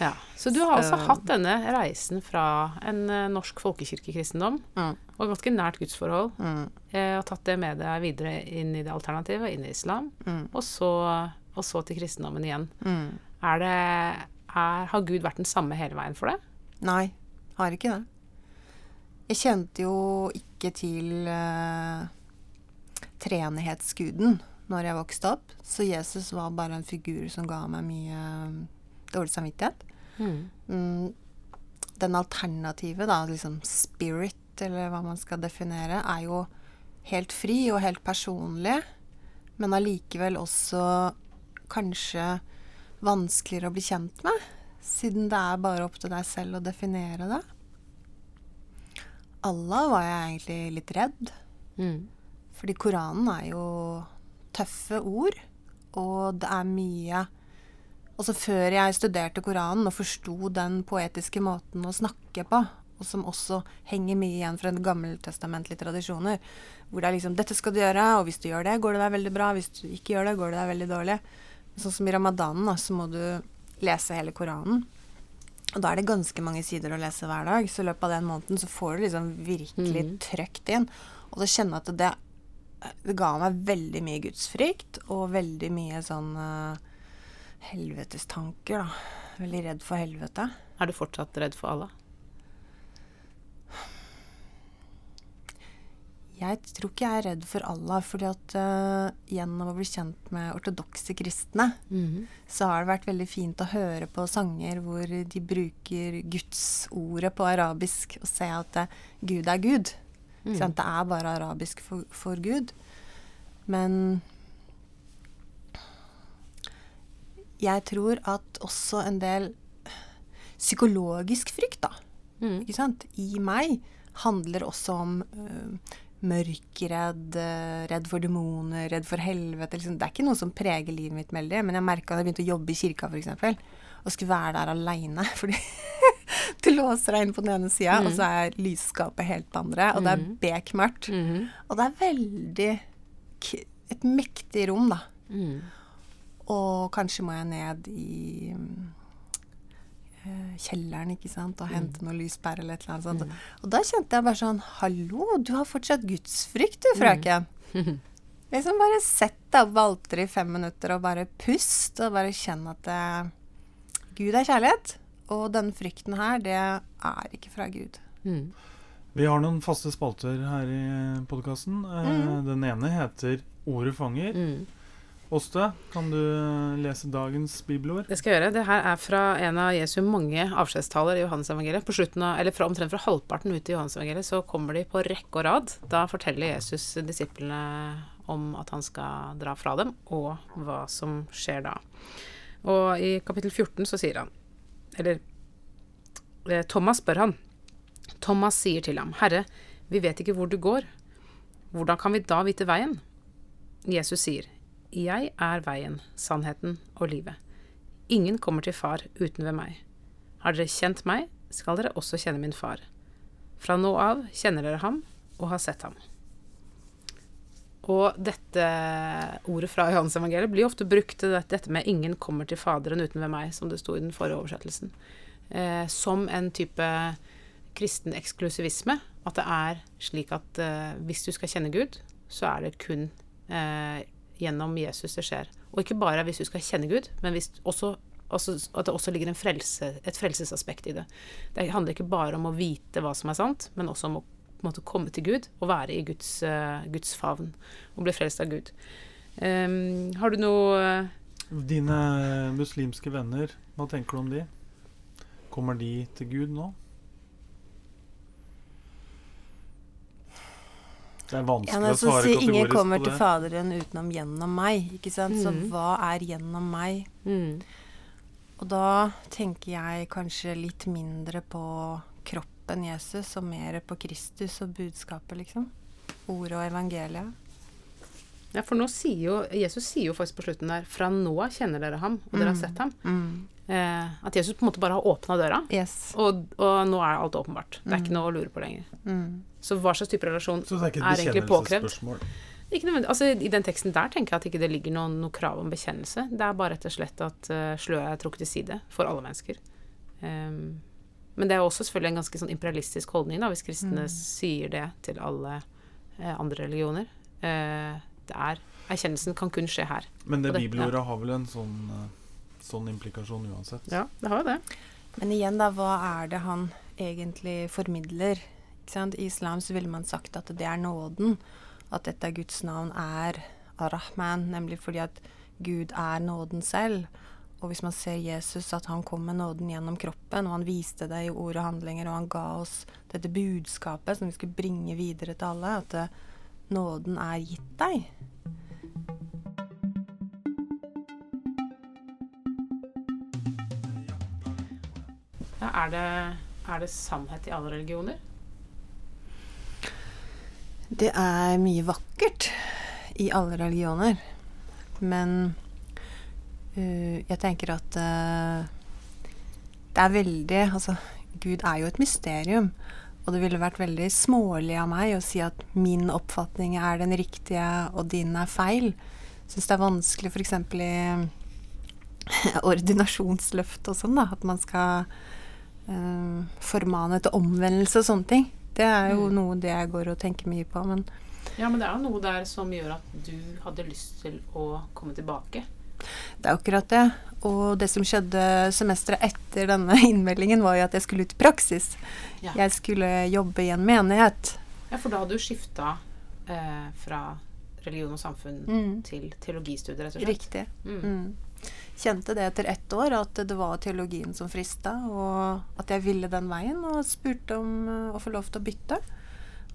Ja. Så du har altså hatt denne reisen fra en eh, norsk folkekirkekristendom Mm. og ganske nært gudsforhold, Mm, eh, og tatt det med deg videre inn i det alternativet, inn i islam, mm, og så, og så til kristendommen igjen. mm. Er det er, Har Gud vært den samme hele veien for deg? Nei, har ikke det. Jeg kjente jo ikke til uh, treenighetsguden når jeg vokste opp, så Jesus var bare en figur som ga meg mye eh, dårlig samvittighet. Mm, den alternative, da, liksom spirit, eller hva man skal definere, er jo helt fri og helt personlig, men allikevel også kanskje vanskeligere å bli kjent med, siden det er bare opp til deg selv å definere det. Allah var jeg egentlig litt redd, Mm. fordi Koranen er jo tøffe ord, og det er mye Altså før jeg studerte Koranen og forsto den poetiske måten å snakke på, og som også henger mye igjen fra gammeltestamentlige tradisjoner, hvor det er liksom 'Dette skal du gjøre, og hvis du gjør det, går det deg veldig bra. Hvis du ikke gjør det, går det deg veldig dårlig.' Sånn som i ramadanen, da, så må du lese hele Koranen. Og da er det ganske mange sider å lese hver dag, så i løpet av den måneden så får du liksom virkelig mm. trøkt inn. Og så kjenne at det, det ga meg veldig mye gudsfrykt, og veldig mye sånn uh, helvetestanker, da. Veldig redd for helvete. Er du fortsatt redd for Allah? Jeg tror ikke jeg er redd for Allah, fordi at uh, gjennom å bli kjent med ortodokse kristne, så har det vært veldig fint å høre på sanger hvor de bruker gudsordet på arabisk, og se at uh, Gud er Gud. Mm. Sånn, Det er bare arabisk for, for Gud. Men jeg tror at også en del psykologisk frykt, da, Mm. ikke sant, i meg, handler også om øh, mørkredd, øh, redd for demoner, redd for helvete. Liksom. Det er ikke noe som preger livet mitt veldig, men jeg merka da jeg begynte å jobbe i kirka, f.eks., og skulle være der aleine [LAUGHS] fordi du låser deg inn på den ene sida, og så er lysskapet helt på andre, og det er Mhm. bekmørkt. Mm. Og det er veldig et mektig rom, da. Mm. Og kanskje må jeg ned i mm, eh, kjelleren, ikke sant, og hente noe lyspære eller et eller annet sånt. Og da kjente jeg bare sånn Hallo, du har fortsatt gudsfrykt du, frøken. [LAUGHS] liksom bare sett deg opp valter alteret i fem minutter og bare pust, og bare kjenn at det, Gud er kjærlighet. Og denne frykten her, det er ikke fra Gud. Mm. Vi har noen faste spalter her i podkasten. Mm. Den ene heter Ordet fanger. Mm. Åste, kan du lese dagens bibelord? Det skal jeg gjøre. Det her er fra en av Jesu mange avskjedstaler i Johannesevangeliet. På slutten av, eller fra omtrent fra halvparten ut i Johannesevangeliet så kommer de på rekke og rad. Da forteller Jesus disiplene om at han skal dra fra dem, og hva som skjer da. Og i kapittel 14 så sier han Eller eh, Thomas spør han. Thomas sier til ham, Herre, vi vet ikke hvor du går. Hvordan kan vi da vite veien? Jesus sier, jeg er veien, sannheten og livet. Ingen kommer til far uten ved meg. Har dere kjent meg, skal dere også kjenne min far. Fra nå av kjenner dere ham og har sett ham. Og dette ordet fra Johannes evangeliet blir ofte brukt til dette med 'ingen kommer til Faderen uten ved meg', som det sto i den forrige oversettelsen. Eh, som en type kristen eksklusivisme. At det er slik at eh, hvis du skal kjenne Gud, så er det kun eh, gjennom Jesus det skjer. Og ikke bare hvis du skal kjenne Gud, men også, også, at det også ligger frelse, et frelsesaspekt i det. Det handler ikke bare om å vite hva som er sant, men også om å måte, komme til Gud og være i Guds, uh, Guds favn og bli frelst av Gud. Um, har du noe uh, Dine muslimske venner, hva tenker du om de? Kommer de til Gud nå? Det er vanskelig ja, å svare kategorisk på det. Ingen kommer til Faderen utenom gjennom meg. ikke sant? Mm. Så hva er gjennom meg? Mm. Og da tenker jeg kanskje litt mindre på kroppen Jesus og mer på Kristus og budskapet, liksom. Ordet og evangeliet. Ja, for nå sier jo Jesus sier jo faktisk på slutten der Fra nå kjenner dere ham, og dere har mm. sett ham. Mm. Eh, at Jesus på en måte bare har åpna døra, yes. og, og, nå er alt åpenbart. Det er ikke mm. noe å lure på lenger. Mm. Så hva slags type relasjon er, er, egentlig påkrevd? Ikke noe, altså, I den teksten der tenker jeg at ikke det ligger noe, noe krav om bekjennelse. Det er bare rett og slett at uh, sløret er trukket til side for alle mennesker. Um, men det er også selvfølgelig en ganske sånn imperialistisk holdning da, hvis kristne mm. sier det til alle uh, andre religioner. Uh, det er Erkjennelsen kan kun skje her. Men det, det bibelordet ja. har vel en sånn, sånn implikasjon uansett? Ja, det har jo det. Men igjen, da, hva er det han egentlig formidler? I islam så ville man sagt at det er nåden. At dette Guds navn er Ar-Rahman, nemlig fordi at Gud er nåden selv. Og hvis man ser Jesus, at han kom med nåden gjennom kroppen, og han viste det i ord og handlinger, og han ga oss dette budskapet som vi skulle bringe videre til alle, at det, nåden er gitt deg. Er, det, er det sannhet i alle religioner? Det er mye vakkert i alle religioner. Men uh, jeg tenker at uh, det er veldig Altså, Gud er jo et mysterium. Og det ville vært veldig smålig av meg å si at min oppfatning er den riktige, og din er feil. Syns det er vanskelig f.eks. i [LAUGHS] ordinasjonsløft og sånn, da. At man skal uh, formane til omvendelse og sånne ting. Det er jo mm. noe det jeg går og tenker mye på. Men ja, men det er jo noe der som gjør at du hadde lyst til å komme tilbake. Det er akkurat det. Og det som skjedde semesteret etter denne [LAUGHS] innmeldingen, var jo at jeg skulle ut i praksis. Ja. Jeg skulle jobbe i en menighet. Ja, for da hadde du skifta eh, fra religion og samfunn mm. til teologistudier, rett og slett? Riktig. Mm. Kjente det etter ett år, at det var teologien som frista, og at jeg ville den veien, og spurte om uh, å få lov til å bytte.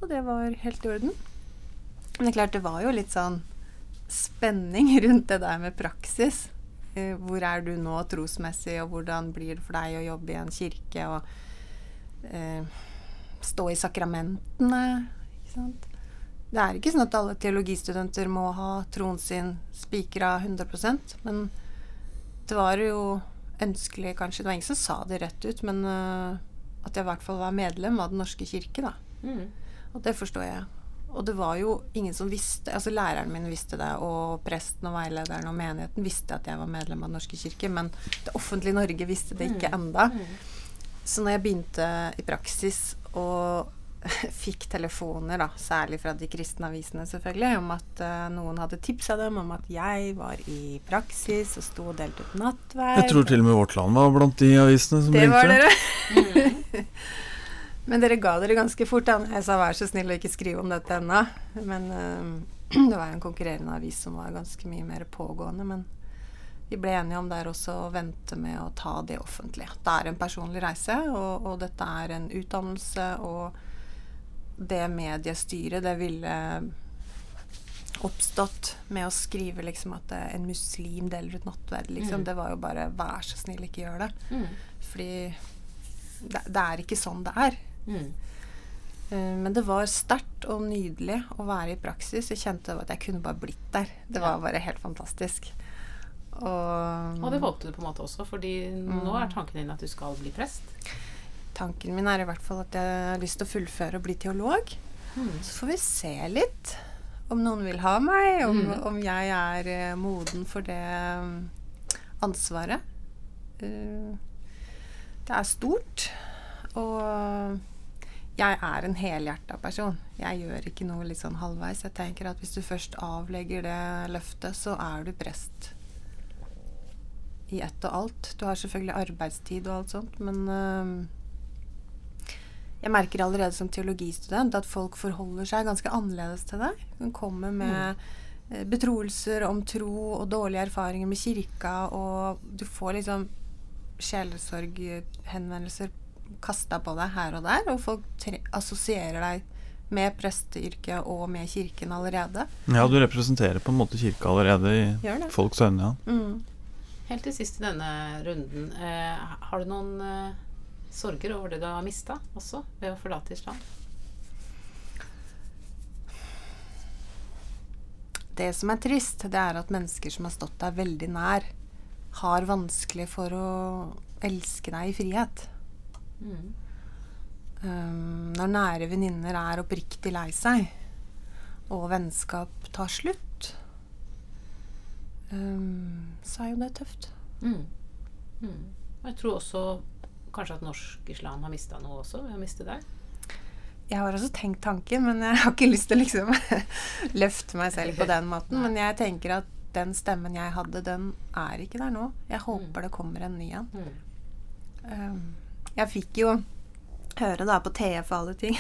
Og det var helt i orden. Men det er klart, det var jo litt sånn spenning [LAUGHS] rundt det der med praksis. Uh, hvor er du nå trosmessig, og hvordan blir det for deg å jobbe i en kirke og eh, stå i sakramentene? Ikke sant? Det er ikke sånn at alle teologistudenter må ha troen sin spikra 100% men det var jo ønskelig, kanskje Det var ingen som sa det rett ut, men uh, at jeg i hvert fall var medlem av Den norske kirke, da. Mm. Og det forstår jeg. Og det var jo ingen som visste Altså læreren min visste det, og presten og veilederen og menigheten visste at jeg var medlem av Den norske kirke, men det offentlige Norge visste det ikke mm. enda. Mm. Så når jeg begynte i praksis og [LAUGHS] fikk telefoner, da, særlig fra de kristne avisene selvfølgelig, om at uh, noen hadde tipsa dem om at jeg var i praksis og sto og delte ut nattverd. Jeg tror til og med Vårt Land var blant de avisene som det ringte. Det var dere. [LAUGHS] Men dere ga dere ganske fort. Da. Jeg sa vær så snill å ikke skrive om dette ennå. Men uh, [CLEARS THROAT] det var en konkurrerende avis som var ganske mye mer pågående, men vi ble enige om der også å vente med å ta det offentlig. Det er en personlig reise, og, og dette er en utdannelse, og det mediestyret, det ville oppstått med å skrive liksom at en muslim deler ut nattverd, liksom. Mm. Det var jo bare vær så snill, ikke gjør det. Mm. Fordi det, det er ikke sånn det er. Mm. Eh, Men det var sterkt og nydelig å være i praksis. Jeg kjente at jeg kunne bare blitt der. Det var bare helt fantastisk. Og, Og det håpte du på en måte også, fordi nå er tanken din at du skal bli prest. Tanken min er i hvert fall at jeg har lyst til å fullføre og bli teolog. Mm. Så får vi se litt om noen vil ha meg, om, Mm. om jeg er eh, moden for det mm, ansvaret. Eh, det er stort, og jeg er en helhjerta person. Jeg gjør ikke noe litt sånn halvveis. Jeg tenker at hvis du først avlegger det løftet, så er du prest i ett og alt. Du har selvfølgelig arbeidstid og alt sånt, men eh, jeg merker allerede som teologistudent at folk forholder seg ganske annerledes til deg. Hun kommer med mm. betroelser om tro og dårlige erfaringer med kirka, og du får liksom sjelesorghenvendelser kasta på deg her og der, og folk assosierer deg med presteyrket og med kirken allerede. Ja, du representerer på en måte kirka allerede i folks øyne, ja. Mm. Helt til sist i denne runden, eh, har du noen eh, sorger over det du har mista også, ved å forlate islam? Det som er trist, det er at mennesker som har stått deg veldig nær, har vanskelig for å elske deg i frihet. Mm. Um, når nære venninner er oppriktig lei seg, og vennskap tar slutt, um, så er jo det tøft. Mm. Mm. Jeg tror også kanskje at norsk islam har mista noe også ved å miste deg. Jeg har også tenkt tanken, men jeg har ikke lyst til å liksom [LAUGHS] løfte meg selv på den måten. Men jeg tenker at den stemmen jeg hadde, den er ikke der nå. Jeg håper det kommer en ny en. Mm. Um, jeg fikk jo høre da på TF og alle ting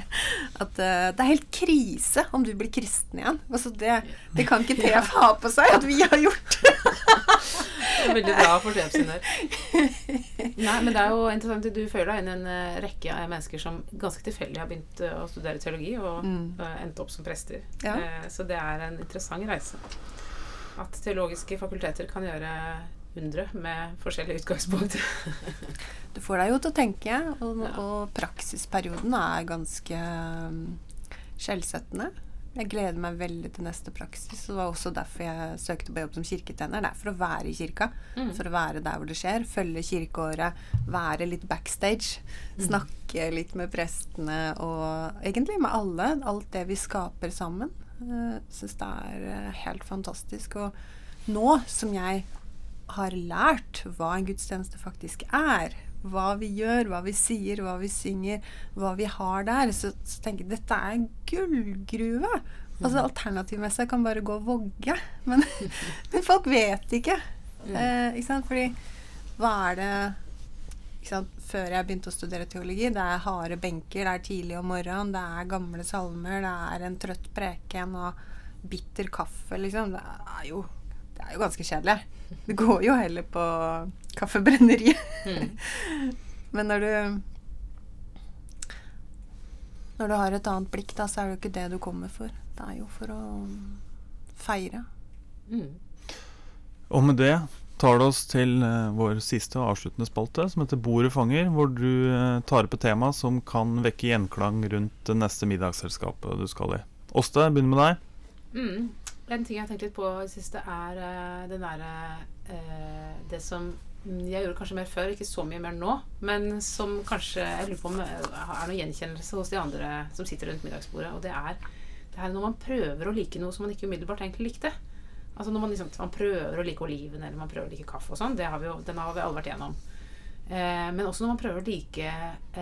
[LAUGHS] at uh, det er helt krise om du blir kristen igjen. Altså det, det kan ikke TF ha på seg at vi har gjort. [LAUGHS] Det er veldig bra for TF sin del. Nei, men det er jo interessant at du føler deg inn i en eh, rekke av mennesker som ganske tilfeldig har begynt eh, å studere teologi og Mm. endte opp som prester. Ja. Eh, så det er en interessant reise. At teologiske fakulteter kan gjøre undre med forskjellige utgangspunkt. [LAUGHS] du får deg jo til å tenke, og, og praksisperioden er ganske um, skjellsettende. Jeg gleder meg veldig til neste praksis. Det var også derfor jeg søkte på jobb som kirketjener. Det er for å være i kirka. Mm. For å være der hvor det skjer. Følge kirkeåret. Være litt backstage. Snakke litt med prestene og egentlig med alle. Alt det vi skaper sammen. Uh, Syns det er eh, helt fantastisk. Og nå som jeg har lært hva en gudstjeneste faktisk er, hva vi gjør, hva vi sier, hva vi synger, hva vi har der, så, så tenker jeg dette er en gullgruve. Altså Alternativmessig kan bare gå og vogge, men, [LAUGHS] men folk vet ikke. Eh, ikke sant? Fordi hva er det? Før jeg begynte å studere teologi, det er harde benker, det er tidlig om morgenen, det er gamle salmer, det er en trøtt preken og bitter kaffe, liksom. Det er jo, det er jo ganske kjedelig. Det går jo heller på kaffebrenneriet. Mm. [LAUGHS] Men når du Når du har et annet blikk, da, så er det jo ikke det du kommer for. Det er jo for å feire. Mm. Og med det tar det oss til uh, vår siste og avsluttende spalte, som heter Bordet fanger, hvor du uh, tar opp et tema som kan vekke gjenklang rundt det neste middagsselskapet du skal i. Åste, begynner med deg. Mm. En ting jeg har tenkt litt på i det siste, er uh, den derre eh, Det som jeg gjorde kanskje mer før, ikke så mye mer nå, men som kanskje jeg lurer på om er noe gjenkjennelse hos de andre som sitter rundt middagsbordet. Og det er det er når man prøver å like noe som man ikke umiddelbart egentlig likte. Altså når man, liksom, man prøver å like oliven eller man prøver å like kaffe og sånn. Det har vi jo, den har vi alle vært igjennom. Eh, men også når man prøver å like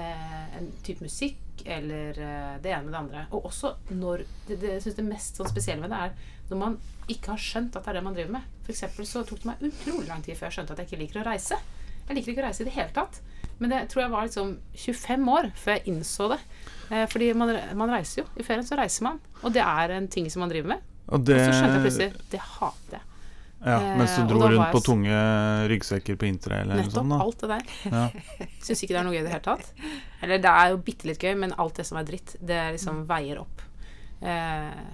eh, en type musikk eller eh, det ene med det andre. Og også når det, det, synes det mest sånn spesielle med det er når man ikke har skjønt at det er det man driver med. Eksempel så tok det meg utrolig lang tid før jeg skjønte at jeg ikke liker å reise. Jeg liker ikke å reise i det hele tatt. Men det tror jeg var liksom 25 år før jeg innså det. Eh, fordi man, man reiser jo. I ferien så reiser man. Og det er en ting som man driver med. Og det Og så skjønte jeg plutselig Det hater jeg. Ja, Mens Eh, du dro rundt på tunge ryggsekker på interrail eller noe Nettopp. sånt. Nettopp. Alt det der. Ja. [LAUGHS] Syns ikke det er noe gøy i det hele tatt. Eller det er jo bitte litt gøy, men alt det som er dritt, det liksom veier opp. Eh,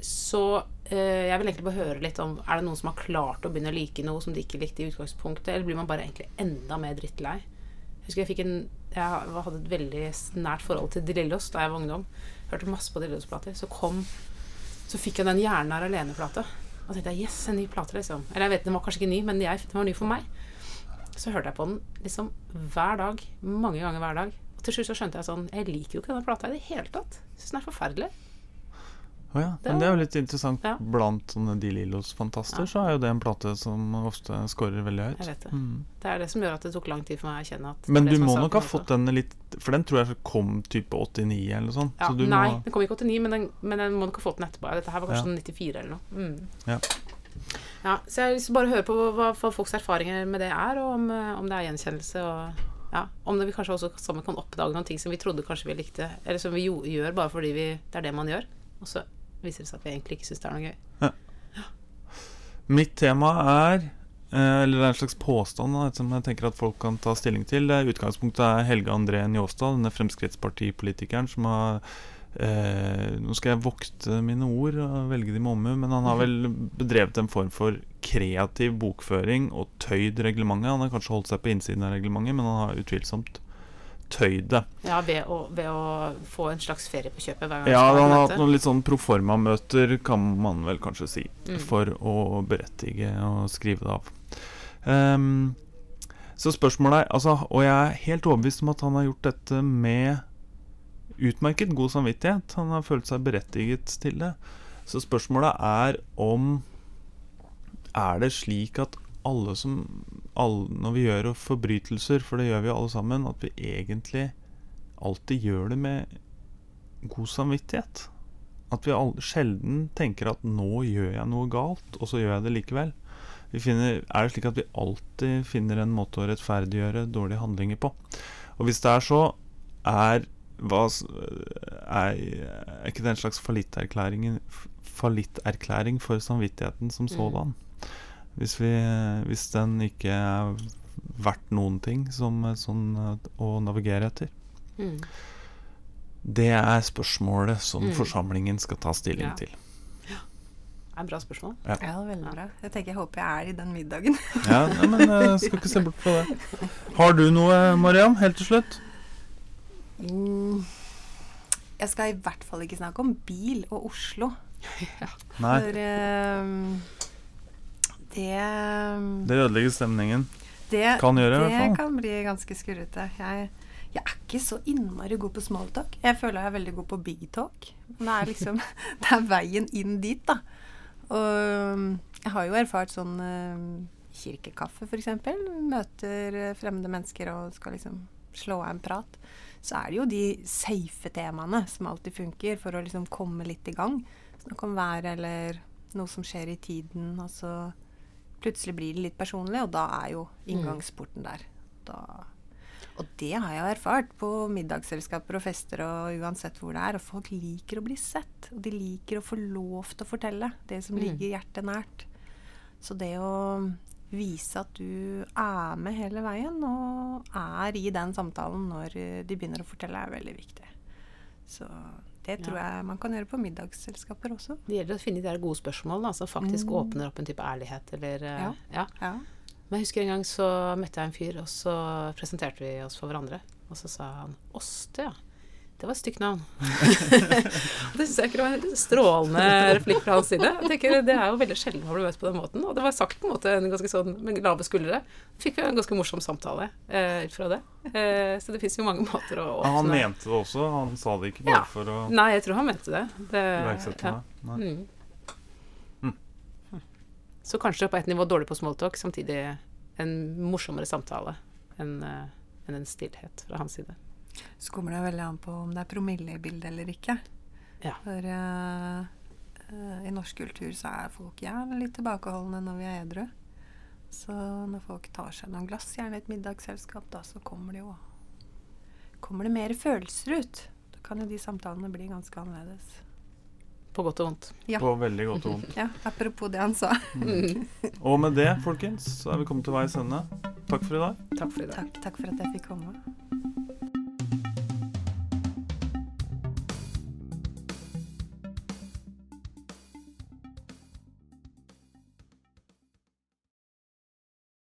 så eh, jeg vil egentlig bare høre litt om Er det noen som har klart å begynne å like noe som de ikke likte i utgangspunktet, eller blir man bare egentlig enda mer drittlei? Jeg husker jeg fikk en Jeg hadde et veldig nært forhold til De Lillos da jeg var ungdom. Hørte masse på De Lillos-plater. Så kom Så fikk jeg den Hjernen er alene-plata. Og tenkte jeg yes, en ny plate, liksom. Eller jeg vet, den var kanskje ikke ny, men jeg, den var ny for meg. Så hørte jeg på den liksom hver dag. Mange ganger hver dag. Og til slutt så skjønte jeg sånn Jeg liker jo ikke denne plata i det hele tatt. Syns den er forferdelig. Å ja. Det Men det er jo litt interessant. Ja. Blant sånne De Lillos-fantaster Ja. så er jo det en plate som ofte scorer veldig høyt. Det. Mm. Det er det som gjør at det tok lang tid for meg å kjenne at Men du må nok ha fått den litt For den tror jeg kom type 89 eller noe sånt. så du Nei, må den kom ikke 89, men den, men den må nok ha fått den etterpå. Dette her var kanskje sånn 94 eller noe. Mm. Ja. Ja, så jeg å bare høre på hva, hva folks erfaringer med det er, og om, eh, om det er gjenkjennelse. Og ja, om det vi kanskje også sammen kan oppdage noen ting som vi trodde kanskje vi likte, eller som vi jo, gjør bare fordi vi, det er det man gjør. Og så viser det seg at vi egentlig ikke syns det er noe gøy. Mitt tema er eh, Eller det er en slags påstand da, som jeg tenker at folk kan ta stilling til. Utgangspunktet er Helge André Njåstad, denne Fremskrittspartipolitikeren som har eh, Nå skal jeg vokte mine ord og velge de med omhu, men han har [LAUGHS] vel bedrevet en form for kreativ bokføring og tøyd reglementet. Han har kanskje holdt seg på innsiden av reglementet, men han har utvilsomt tøyd det. Ja, ved å, ved å få en slags ferie på kjøpet hver gang Ja, han har hatt noen litt sånn proforma-møter, kan man vel kanskje si, Mm. for å berettige og skrive det av. Um, så spørsmålet er altså, Og jeg er helt overbevist om at han har gjort dette med utmerket god samvittighet. Han har følt seg berettiget til det. Så spørsmålet er om Er det slik at alle som alle, Når vi gjør forbrytelser, for det gjør vi alle sammen, at vi egentlig alltid gjør det med god samvittighet. At vi all, sjelden tenker at 'nå gjør jeg noe galt', og så gjør jeg det likevel. Vi finner, er det slik at vi alltid finner en måte å rettferdiggjøre dårlige handlinger på? Og hvis det er så, er, hva, er, er ikke det en slags fallitterklæring, for samvittigheten som sådan? Hvis, vi, hvis den ikke er verdt noen ting som sånn eh, å navigere etter. Mm. Det er spørsmålet som Mm. forsamlingen skal ta stilling Ja. til. Det er et bra spørsmål. Ja, veldig bra. Jeg tenker jeg håper jeg er i den middagen. Ja, ja men jeg skal ikke se bort fra det. Har du noe, Mariam, helt til slutt? Mm. Jeg skal i hvert fall ikke snakke om bil og Oslo. [LAUGHS] Nei, For ehm, det det ødelegger stemningen. Det, Kan gjøre, i det hvert fall. kan bli ganske skurrete. Jeg, jeg er ikke så innmari god på smalltalk. Jeg føler jeg er veldig god på big talk. Men det er liksom [LAUGHS] Det er veien inn dit, da. Og jeg har jo erfart sånn uh, kirkekaffe, f.eks. Møter uh, fremmede mennesker og skal liksom slå av en prat. Så er det jo de safe temaene som alltid funker for å liksom komme litt i gang. Snakke om været eller noe som skjer i tiden. og så plutselig blir det litt personlig, og da er jo inngangsporten der. Da, og det har jeg erfart på middagsselskaper og fester og uansett hvor det er. Og folk liker å bli sett, og de liker å få lov til å fortelle det som Mm. ligger hjertet nært. Så det å vise at du er med hele veien, og er i den samtalen når de begynner å fortelle, er veldig viktig. Så det tror jeg man kan gjøre på middagsselskaper også. Det gjelder å finne de der gode spørsmålene, som faktisk Mm. åpner opp en type ærlighet, eller eh, Ja. ja. Ja. Men jeg husker en gang så møtte jeg en fyr, og så presenterte vi oss for hverandre. Og så sa han Åste, ja. Det var et stygt navn. [LAUGHS] det syns jeg ikke var en strålende replikk fra hans side. Jeg tenker Det er jo veldig sjelden man blir møtt på den måten. Og det var sagt på en måte en ganske sånn med lave skuldre. Fikk vi en ganske morsom samtale eh, ut fra det. Eh, så det fins jo mange måter å åpne Han mente det også, han sa det ikke bare Ja. for å Nei, jeg tror han mente det. det iverksette ja. Mm. Mm. Så kanskje på et nivå dårlig på smalltalk, samtidig en morsommere samtale enn en, enn en stillhet fra hans side. Så kommer det veldig an på om det er promille i bildet eller ikke. Ja. For uh, uh, i norsk kultur så er folk gjerne litt tilbakeholdne når vi er edru. Så når folk tar seg noen glass, gjerne et middagsselskap, da så kommer det jo Kommer det mer følelser ut. Da kan jo de samtalene bli ganske annerledes. På godt og vondt. Ja. På veldig godt og vondt. [LAUGHS] Ja, apropos det han sa. Og med det, folkens, så er vi kommet til veis ende. Takk for i dag. Takk for i dag. Takk, takk for at jeg fikk komme.